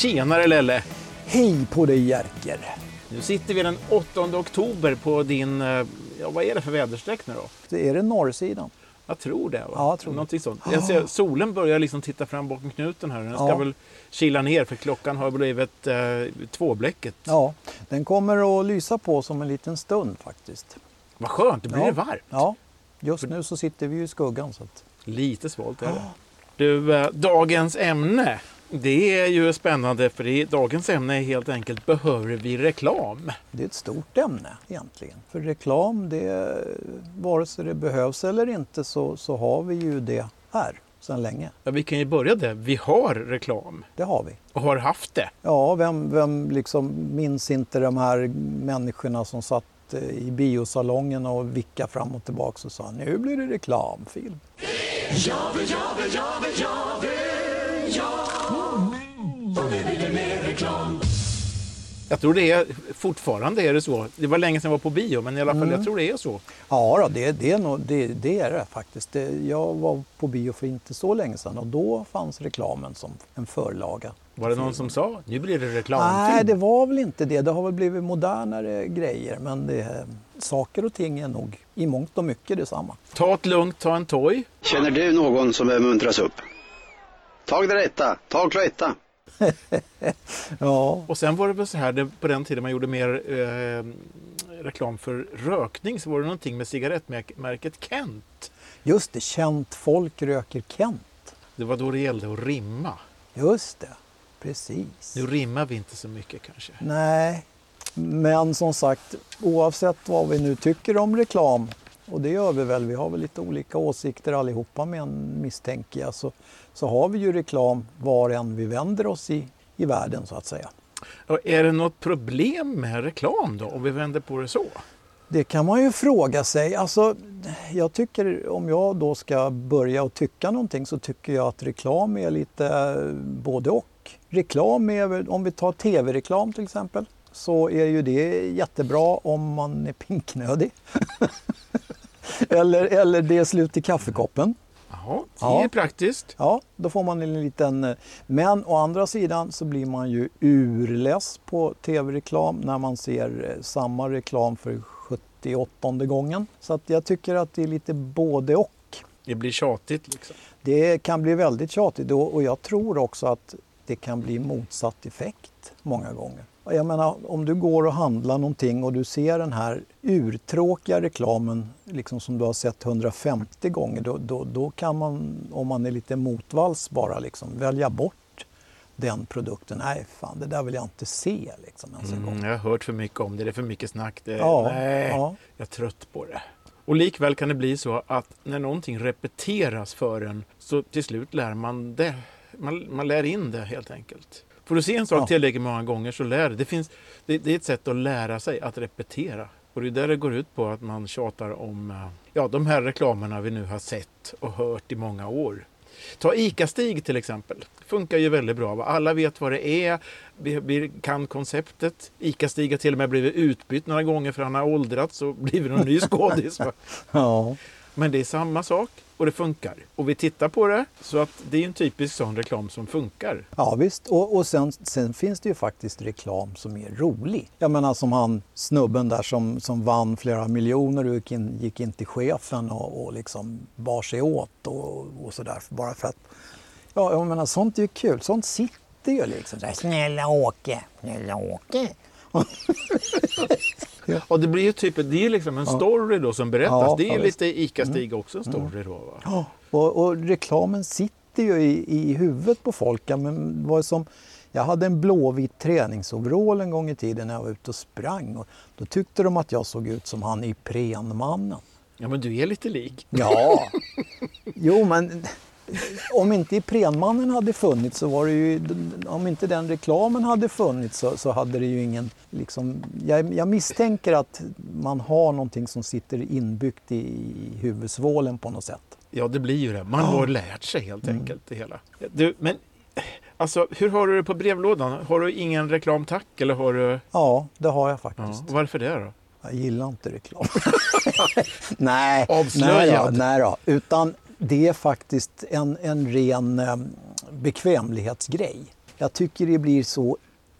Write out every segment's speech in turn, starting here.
Tjenare Lelle! Hej på dig Jerker! Nu sitter vi den 8 oktober på din, eh, ja vad är det för väderstreck nu då? Det är det norrsidan? Jag tror det. Va? Ja, jag tror det. Någonting sånt. Jag ser, solen börjar liksom titta fram bakom knuten här. Den ska Ja. väl kila ner för klockan har blivit eh, tvåblecket. Ja, den kommer att lysa på som en liten stund faktiskt. Vad skönt, det blir ja. det varmt. Ja, just nu så sitter vi ju i skuggan. Så att... Lite svalt är det. Du, eh, dagens ämne. Det är ju spännande för i dagens ämne är helt enkelt behöver vi reklam? Det är ett stort ämne egentligen. För reklam, det, vare sig det behövs eller inte så, så har vi ju det här sedan länge. Ja, vi kan ju börja där. Vi har reklam Det har vi. och har haft det. Ja, vem, vem liksom minns inte de här människorna som satt eh, i biosalongen och vickade fram och tillbaka och sa nu blir det reklamfilm. Jag tror det är fortfarande är det så. Det var länge sedan jag var på bio, men i alla fall Mm. jag tror det är så. Ja, då, det, det, är nog, det, det är det faktiskt. Det, jag var på bio för inte så länge sedan och då fanns reklamen som en förlaga. Var det någon som sa nu blir det reklamfilm? Nej, det var väl inte det. Det har väl blivit modernare grejer men det, saker och ting är nog i mångt och mycket detsamma. Ta ett lugnt, ta en toj. Känner du någon som behöver muntras upp? Tag det rätta, tag Cloetta. Ja, Och sen var det väl så här, det, på den tiden man gjorde mer eh, reklam för rökning så var det någonting med cigarettmärket Kent. just det. Känt folk röker Kent. Det var då det gällde att rimma. Just det, precis. Nu rimmar vi inte så mycket kanske. Nej, men som sagt oavsett vad vi nu tycker om reklam och det gör vi väl, vi har väl lite olika åsikter allihopa men misstänker jag så, så har vi ju reklam var än vi vänder oss i, i världen så att säga. Och är det något problem med reklam då, om vi vänder på det så? Det kan man ju fråga sig. Alltså, jag tycker, om jag då ska börja och tycka någonting så tycker jag att reklam är lite eh, både och. Reklam är, om vi tar tv-reklam till exempel, så är ju det jättebra om man är pinknödig. eller, eller det är slut i kaffekoppen. Jaha, det Ja. är praktiskt. Ja, då får man en liten... eh, Men å andra sidan så blir man ju urless på tv-reklam när man ser eh, samma reklam för 78 gången. Så att jag tycker att det är lite både och. Det blir tjatigt liksom. Det kan bli väldigt tjatigt och jag tror också att det kan bli motsatt effekt många gånger. Jag menar, om du går och handlar någonting och du ser den här urtråkiga reklamen liksom som du har sett 150 gånger, då, då, då kan man, om man är lite motvalls, bara liksom välja bort den produkten. Nej, fan, det där vill jag inte se liksom ens en gång. Mm, jag har hört för mycket om det, det är för mycket snack. Det, Ja, nej, ja. jag är trött på det. Och likväl kan det bli så att när någonting repeteras för en så till slut lär man det. Man, man lär in det helt enkelt. Får du se en sak Ja. tillräckligt många gånger så lär det. Det, finns, det. det är ett sätt att lära sig att repetera. Och det är där det går ut på att man tjatar om eh, ja, de här reklamerna vi nu har sett och hört i många år. Ta ICA-Stig till exempel. Funkar ju väldigt bra. va? Alla vet vad det är. Vi, vi kan konceptet. ICA-Stig har till och med blivit utbytt några gånger för han har åldrats och blivit någon ny skådis. Ja. Men det är samma sak och det funkar. Och vi tittar på det så att det är en typisk sån reklam som funkar. Ja visst, och, och sen, sen finns det ju faktiskt reklam som är rolig. Jag menar som han snubben där som, som vann flera miljoner och gick in, gick in till chefen och, och liksom bar sig åt och, och sådär. Bara för att, ja jag menar sånt är ju kul, sånt sitter ju liksom. Så här, Snälla Åke, snälla Åke. Och det blir ju typ, det är liksom en story då som berättas. Ja, det är ja, Mm. lite ICA-Stig också en story då. Va? Ja, och, och reklamen sitter ju i, i huvudet på folk. Ja, Men vad som, jag hade en blåvit träningsoverall en gång i tiden när jag var ute och sprang. Och då tyckte de att jag såg ut som han i Prenmannen. Ja men du är lite lik. Ja, jo men om inte Iprenmannen hade funnits så var det ju, om inte den reklamen hade funnits så, så hade det ju ingen, liksom, jag, jag misstänker att man har någonting som sitter inbyggt i, i huvudsvålen på något sätt. Ja det blir ju det. Man har lärt sig helt Mm. enkelt det hela. Du, men alltså hur har du det på brevlådan? Har du ingen reklam tack eller har du? Ja, det har jag Ja, faktiskt. varför det då? Jag gillar inte reklam. nej, Avslöjad. nej, då, nej då. Utan det är faktiskt en, en ren ehm, bekvämlighetsgrej. Jag tycker det blir så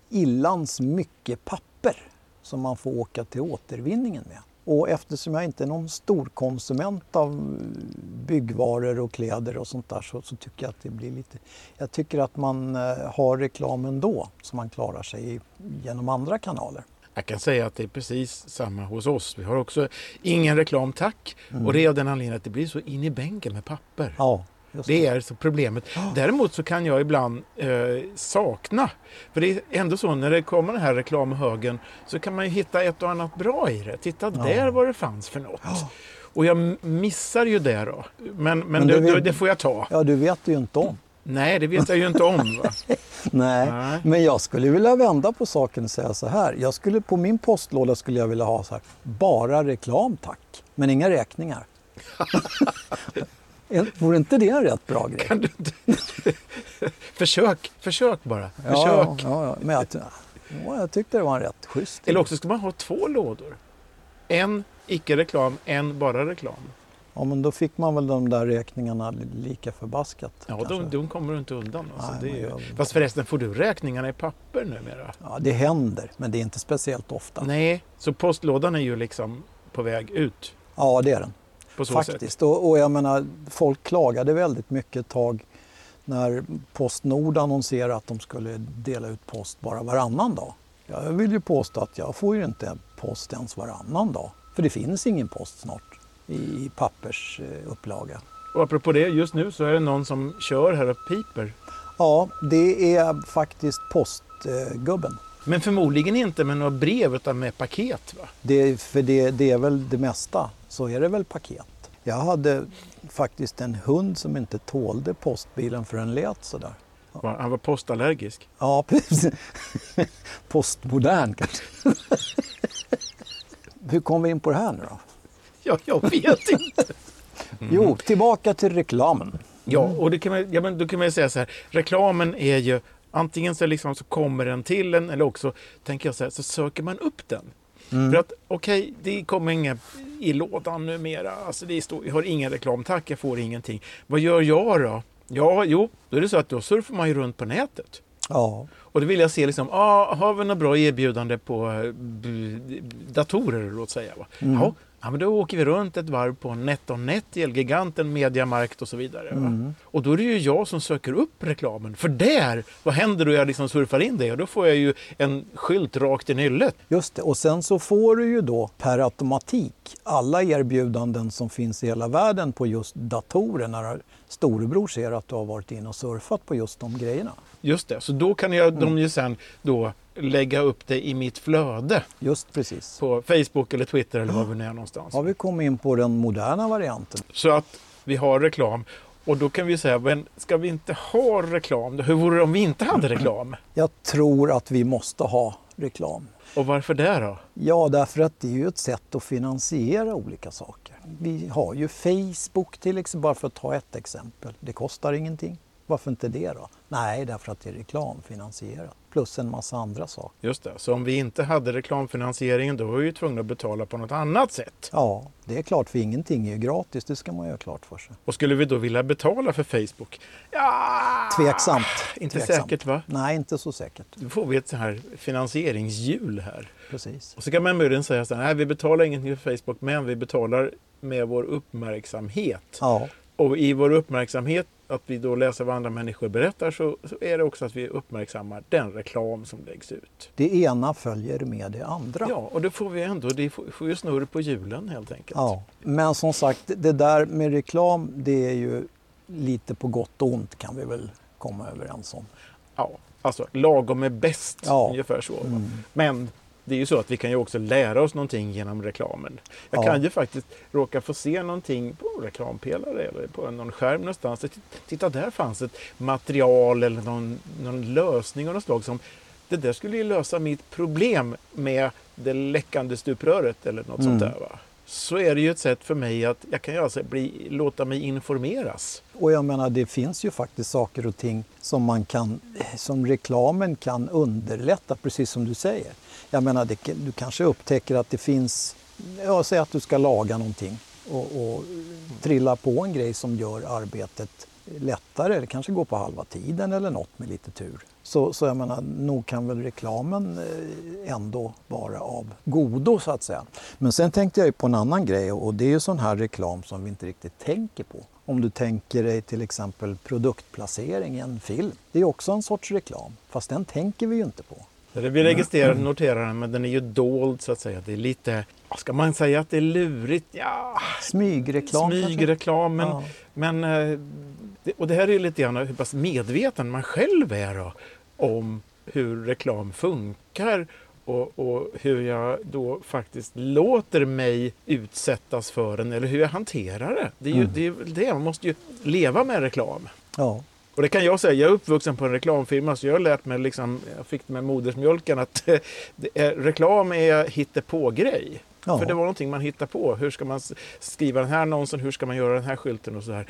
illans mycket papper som man får åka till återvinningen med. Och eftersom jag inte är någon storkonsument av eh, byggvaror och kläder och sånt där så, så, tycker jag att det blir lite... Jag tycker att man eh, har reklam ändå så man klarar sig genom andra kanaler. Jag kan säga att det är precis samma hos oss. Vi har också ingen reklam tack. Mm. Och det är av den anledningen att det blir så in i bänken med papper. Ja, det. det. är så problemet. Däremot så kan jag ibland eh, sakna, för det är ändå så när det kommer den här reklamhögen så kan man ju hitta ett och annat bra i det. Titta ja. där vad det fanns för något. Ja. Och jag missar ju det då. Men, men, men det, vet, det, får jag ta. Ja, du vet ju inte om. Nej, det vet jag ju inte om. Nej. Nej. men jag skulle vilja vända på saken och säga så här. Jag skulle, på min postlåda skulle jag vilja ha så här, bara reklam tack, men inga räkningar. Vore inte det en rätt bra grej? Kan du försök, försök bara. Ja, försök. Ja, ja, men jag, ja, jag tyckte det var en rätt schysst. Eller också ska man ha två lådor. En icke-reklam, en bara reklam. Ja, men då fick man väl de där räkningarna lika förbaskat. Ja, de, de kommer du inte undan. Alltså. Nej, det är, fast förresten, får du räkningarna i papper numera? Ja, det händer, men det är inte speciellt ofta. Nej, så postlådan är ju liksom på väg ut? Ja, det är den. Faktiskt. Och, och, jag menar, folk klagade väldigt mycket ett tag när Postnord annonserade att de skulle dela ut post bara varannan dag. Jag vill ju påstå att jag får ju inte post ens varannan dag. För det finns ingen post snart i pappersupplaga. Och apropå det, just nu så är det någon som kör här och piper. Ja, det är faktiskt postgubben. Men förmodligen inte med några brev utan med paket va? Det, för det, det är väl det mesta, så är det väl paket. Jag hade faktiskt en hund som inte tålde postbilen för den lät sådär. Ja. Han var postallergisk? Ja, precis. Postmodern kanske. Hur kom vi in på det här nu då? Ja, jag vet inte. Mm. Jo, tillbaka till reklamen. Ja, och det kan man, ja, men då kan man säga så här. Reklamen är ju antingen så, liksom, så kommer den till en eller också tänker jag så, här, så söker man upp den. Mm. För att okej, okay, det kommer inga i lådan numera. Alltså det står, jag har ingen reklam, tack jag får ingenting. Vad gör jag då? Ja, jo, då är det så att då surfar man ju runt på nätet. Ja. Och då vill jag se, liksom, ah, har vi något bra erbjudande på eh, datorer, låt säga. Va? Mm. Ja, Ja, men då åker vi runt ett varv på NetOnNet, Elgiganten, Mediamarkt och så vidare. Mm. Och då är det ju jag som söker upp reklamen. För där, vad händer då jag liksom surfar in det? Och då får jag ju en skylt rakt i nyllet. Just det, och sen så får du ju då per automatik alla erbjudanden som finns i hela världen på just datorer när storebror ser att du har varit inne och surfat på just de grejerna. Just det, så då kan jag, mm. de ju sen då lägga upp det i mitt flöde. Just precis. På Facebook eller Twitter eller var vi nu är någonstans. Har vi kommit in på den moderna varianten. Så att vi har reklam. Och då kan vi säga, men ska vi inte ha reklam? Hur vore det om vi inte hade reklam? Jag tror att vi måste ha reklam. Och varför det då? Ja, därför att det är ju ett sätt att finansiera olika saker. Vi har ju Facebook till exempel, bara för att ta ett exempel. Det kostar ingenting. Varför inte det då? Nej, därför att det är reklamfinansierat. Plus en massa andra saker. Just det, så om vi inte hade reklamfinansieringen då var vi ju tvungna att betala på något annat sätt. Ja, det är klart, för ingenting är ju gratis, det ska man ju ha klart för sig. Och skulle vi då vilja betala för Facebook? Ja, Tveksamt. Inte Tveksamt. säkert va? Nej, inte så säkert. Då får vi ett så här finansieringshjul här. Precis. Och så kan man möjligen säga så här, nej vi betalar ingenting för Facebook men vi betalar med vår uppmärksamhet. Ja. Och i vår uppmärksamhet att vi då läser vad andra människor berättar så, så, är det också att vi uppmärksammar den reklam som läggs ut. Det ena följer med det andra. Ja, och då får vi ändå, det får, får ju snurr på hjulen helt enkelt. Ja, men som sagt, det där med reklam det är ju lite på gott och ont kan vi väl komma överens om. Ja, alltså lagom är bäst, ja. ungefär så. Mm. Men det är ju så att vi kan ju också lära oss någonting genom reklamen. Jag ja. kan ju faktiskt råka få se någonting på en reklampelare eller på någon skärm någonstans. Titta, där fanns ett material eller någon, någon lösning av något slag som det där skulle ju lösa mitt problem med det läckande stupröret eller något mm. sånt där. Va? Så är det ju ett sätt för mig att jag kan alltså bli, låta mig informeras. Och jag menar det finns ju faktiskt saker och ting som man kan, som reklamen kan underlätta, precis som du säger. Jag menar, det, du kanske upptäcker att det finns, ja, säg att du ska laga någonting och, och trilla på en grej som gör arbetet lättare, eller kanske går på halva tiden eller något med lite tur. Så, så jag menar, nog kan väl reklamen eh, ändå vara av godo så att säga. Men sen tänkte jag ju på en annan grej och det är ju sån här reklam som vi inte riktigt tänker på. Om du tänker dig till exempel produktplacering i en film. Det är också en sorts reklam, fast den tänker vi ju inte på. Vi registrerar och noterar den, men den är ju dold så att säga. Det är lite, ska man säga att det är lurigt? Ja, Smygreklam smygreklam. Men, Ja. men, eh, det- och det här är lite grann hur pass medveten man själv är då, om hur reklam funkar och, och hur jag då faktiskt låter mig utsättas för den eller hur jag hanterar det. Det är ju Mm. det, är det. Man måste ju leva med reklam. Ja. Och det kan jag säga, jag är uppvuxen på en reklamfirma så jag har lärt mig, liksom, jag fick det med modersmjölken, att eh, är, reklam är hittepå-grej. Ja. För det var någonting man hittade på. Hur ska man skriva den här annonsen, hur ska man göra den här skylten och sådär. Eh,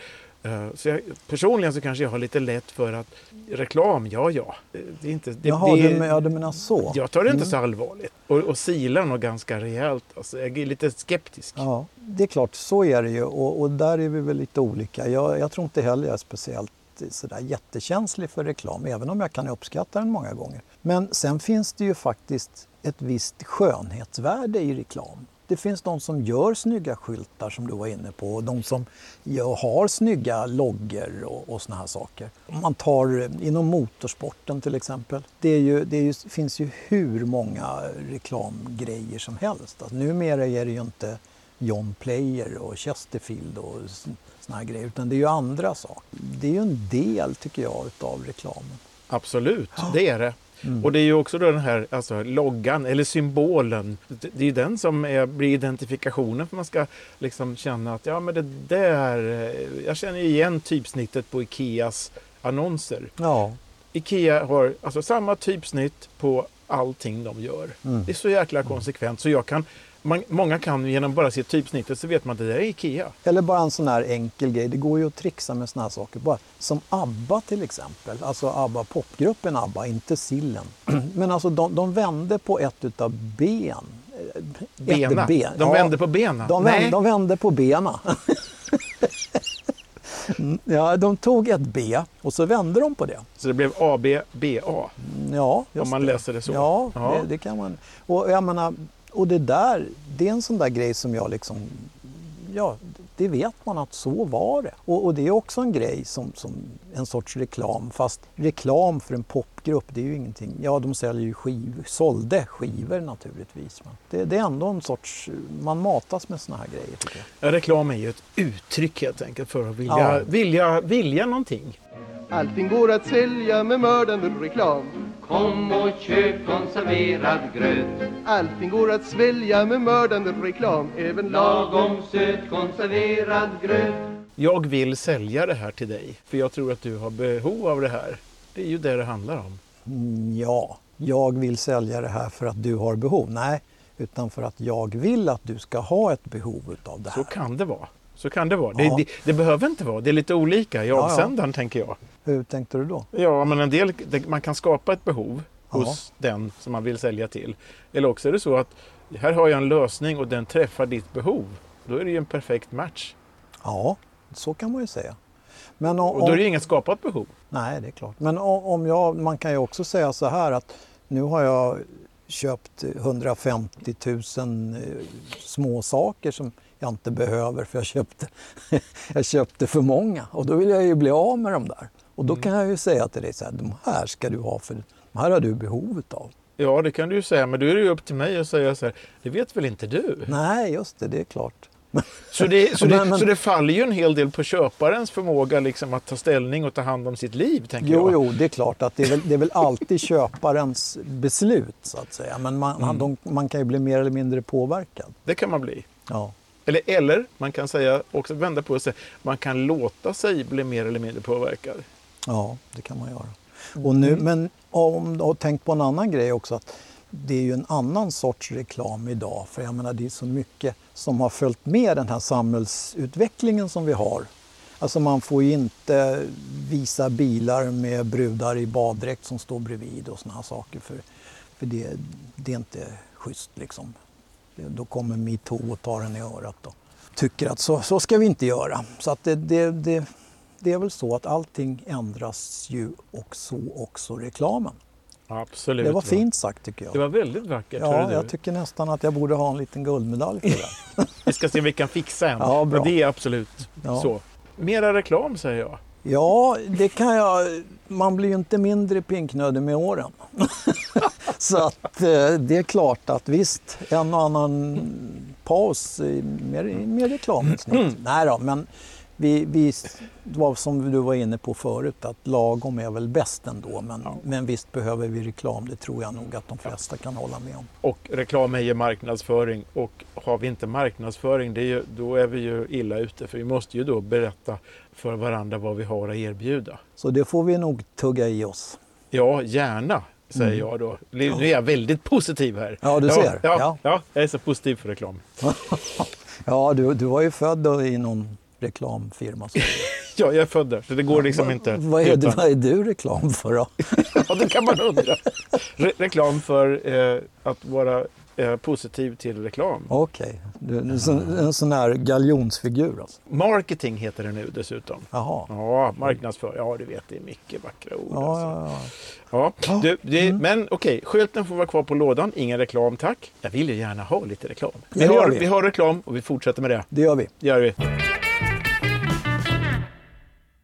Så jag, personligen så kanske jag har lite lätt för att reklam, ja ja. Det det är inte, det, Jaha, det, du, ja, du menar så? jag tar det inte Mm. så allvarligt. Och, och silar nog ganska rejält. Alltså, jag är lite skeptisk. Ja, det är klart, så är det ju och, och där är vi väl lite olika. Jag, jag tror inte heller jag är speciellt sådär jättekänslig för reklam, även om jag kan uppskatta den många gånger. Men sen finns det ju faktiskt ett visst skönhetsvärde i reklam. Det finns de som gör snygga skyltar som du var inne på och de som gör, har snygga loggor och, och såna här saker. Om man tar eh, inom motorsporten till exempel. Det, är ju, det är ju, finns ju hur många reklamgrejer som helst. Alltså, numera är det ju inte John Player och Chesterfield och såna här grejer utan det är ju andra saker. Det är ju en del tycker jag utav reklamen. Absolut, det är det. Mm. Och det är ju också då den här alltså, loggan eller symbolen. Det det är ju den som är, blir identifikationen för man ska liksom känna att ja men det där, eh, jag känner igen typsnittet på Ikeas annonser. Ja, Ikea har alltså samma typsnitt på allting de gör. Mm. Det är så jäkla konsekvent så jag kan, man, många kan genom bara se typsnittet så vet man att det där är Ikea. Eller bara en sån här enkel grej. Det går ju att trixa med såna här saker. Bara, som ABBA till exempel. Alltså ABBA, popgruppen ABBA, inte Sillen. Men alltså de, de vände på ett utav ben. Eh, Bena. Ben. De vände på benen. De, Nej. vände, de vände på bena. Ja, de tog ett B och så vände de på det. Så det blev ABBA. Ja, just Om man det. läser det så. Ja, Ja. Det, det kan man. Och jag menar, och det där, det är en sån där grej som jag liksom, ja, det vet man att så var det. Och, och det är också en grej som, som en sorts reklam, fast reklam för en popgrupp, det är ju ingenting. Ja, de säljer ju skivor, sålde skivor naturligtvis. Men det, det är ändå en sorts, man matas med såna här grejer tycker jag. Ja, reklam är ju ett uttryck helt enkelt för att vilja, Ja. vilja, vilja någonting. Allting går att sälja med mördande reklam. Kom och köp konserverad gröt Allting går att svälja med mördande reklam. Även lag Lagom söt konserverad gröt Jag vill sälja det här till dig för jag tror att du har behov av det här. Det är ju det det handlar om. Mm, Ja, jag vill sälja det här för att du har behov. Nej, utan för att jag vill att du ska ha ett behov utav det här. Så kan det vara. Så kan det vara. Det, det, det behöver inte vara. Det är lite olika i avsändaren tänker jag. Hur tänkte du då? Ja, men en del, man kan skapa ett behov hos den som man vill sälja till. Eller också är det så att här har jag en lösning och den träffar ditt behov. Då är det ju en perfekt match. Ja, så kan man ju säga. Men om, Och då är det ju inget skapat behov. Nej, det är klart. Men om jag, man kan ju också säga så här att nu har jag köpt 150 000 eh, små saker som jag inte behöver för jag köpte, jag köpte för många och då vill jag ju bli av med dem där. Och då kan jag ju säga till dig så här, de här ska du ha för de här har du behov utav. Ja, det kan du ju säga, men då är det ju upp till mig att säga så här, det vet väl inte du? Nej, just det, det är klart. Så det, så, det, Men- men- så det faller ju en hel del på köparens förmåga liksom att ta ställning och ta hand om sitt liv, tänker Jo, jag. jo, det är klart att det är väl, det är väl alltid köparens beslut så att säga. Men man, han- de, man kan ju bli mer eller mindre påverkad. Det kan man bli. Ja. Eller, eller man kan säga, också vända på sig, man kan låta sig bli mer eller mindre påverkad. Ja, det kan man göra. Och nu, men om du har tänkt på en annan grej också. att det är ju en annan sorts reklam idag. För jag menar det är så mycket som har följt med den här samhällsutvecklingen som vi har. Alltså man får ju inte visa bilar med brudar i baddräkt som står bredvid och såna här saker. För, för det, det är inte schysst liksom. Då kommer metoo och tar en i örat och tycker att så, så ska vi inte göra. Så att det, det, det, det är väl så att allting ändras ju och så också reklamen. Absolut. Det var fint sagt tycker Det jag. var väldigt vackert. Ja, jag tycker nästan att jag borde ha en liten guldmedalj för det. Vi ska se om vi kan fixa en. Ja, bra. Men det är absolut Ja. så. Mera reklam säger jag. Ja, det kan jag. Man blir ju inte mindre pinknödig med åren. Så att eh, det är klart att visst, en och annan paus i- med, med reklaminslag. Nej då, men vi, vi, det var som du var inne på förut, att lagom är väl bäst ändå. Men, men visst behöver vi reklam, det tror jag nog att de flesta kan hålla med om. Och reklam är ju marknadsföring. Och har vi inte marknadsföring, är ju, då är vi ju illa ute. För vi måste ju då berätta för varandra vad vi har att erbjuda. Så det får vi nog tugga i oss. Ja, gärna, säger jag då. Nu är jag väldigt positiv här. Mm. Ja, du ja, ser. Ja, Ja. ja. jag är så positiv för reklam. Ja, du, du var ju född i någon reklamfirma. Ja, jag är född där, så det går liksom inte. Vad är, du, utan- vad är du reklam för då? Ja, det kan man undra. Re reklam för eh, att vara eh, positiv till reklam. Okej, är en sån, en sån här galjonsfigur alltså. Marketing heter det nu dessutom. Jaha. Ja, marknadsför. Ja, du vet, det är mycket vackra ord. Ja, alltså. ja, ja. Ja, du, det, Men okej, skylten får vara kvar på lådan. Ingen reklam, tack. Jag vill ju gärna ha lite reklam. Vi Ja, har, vi. vi har reklam och vi fortsätter med det. Det gör vi. Det gör vi.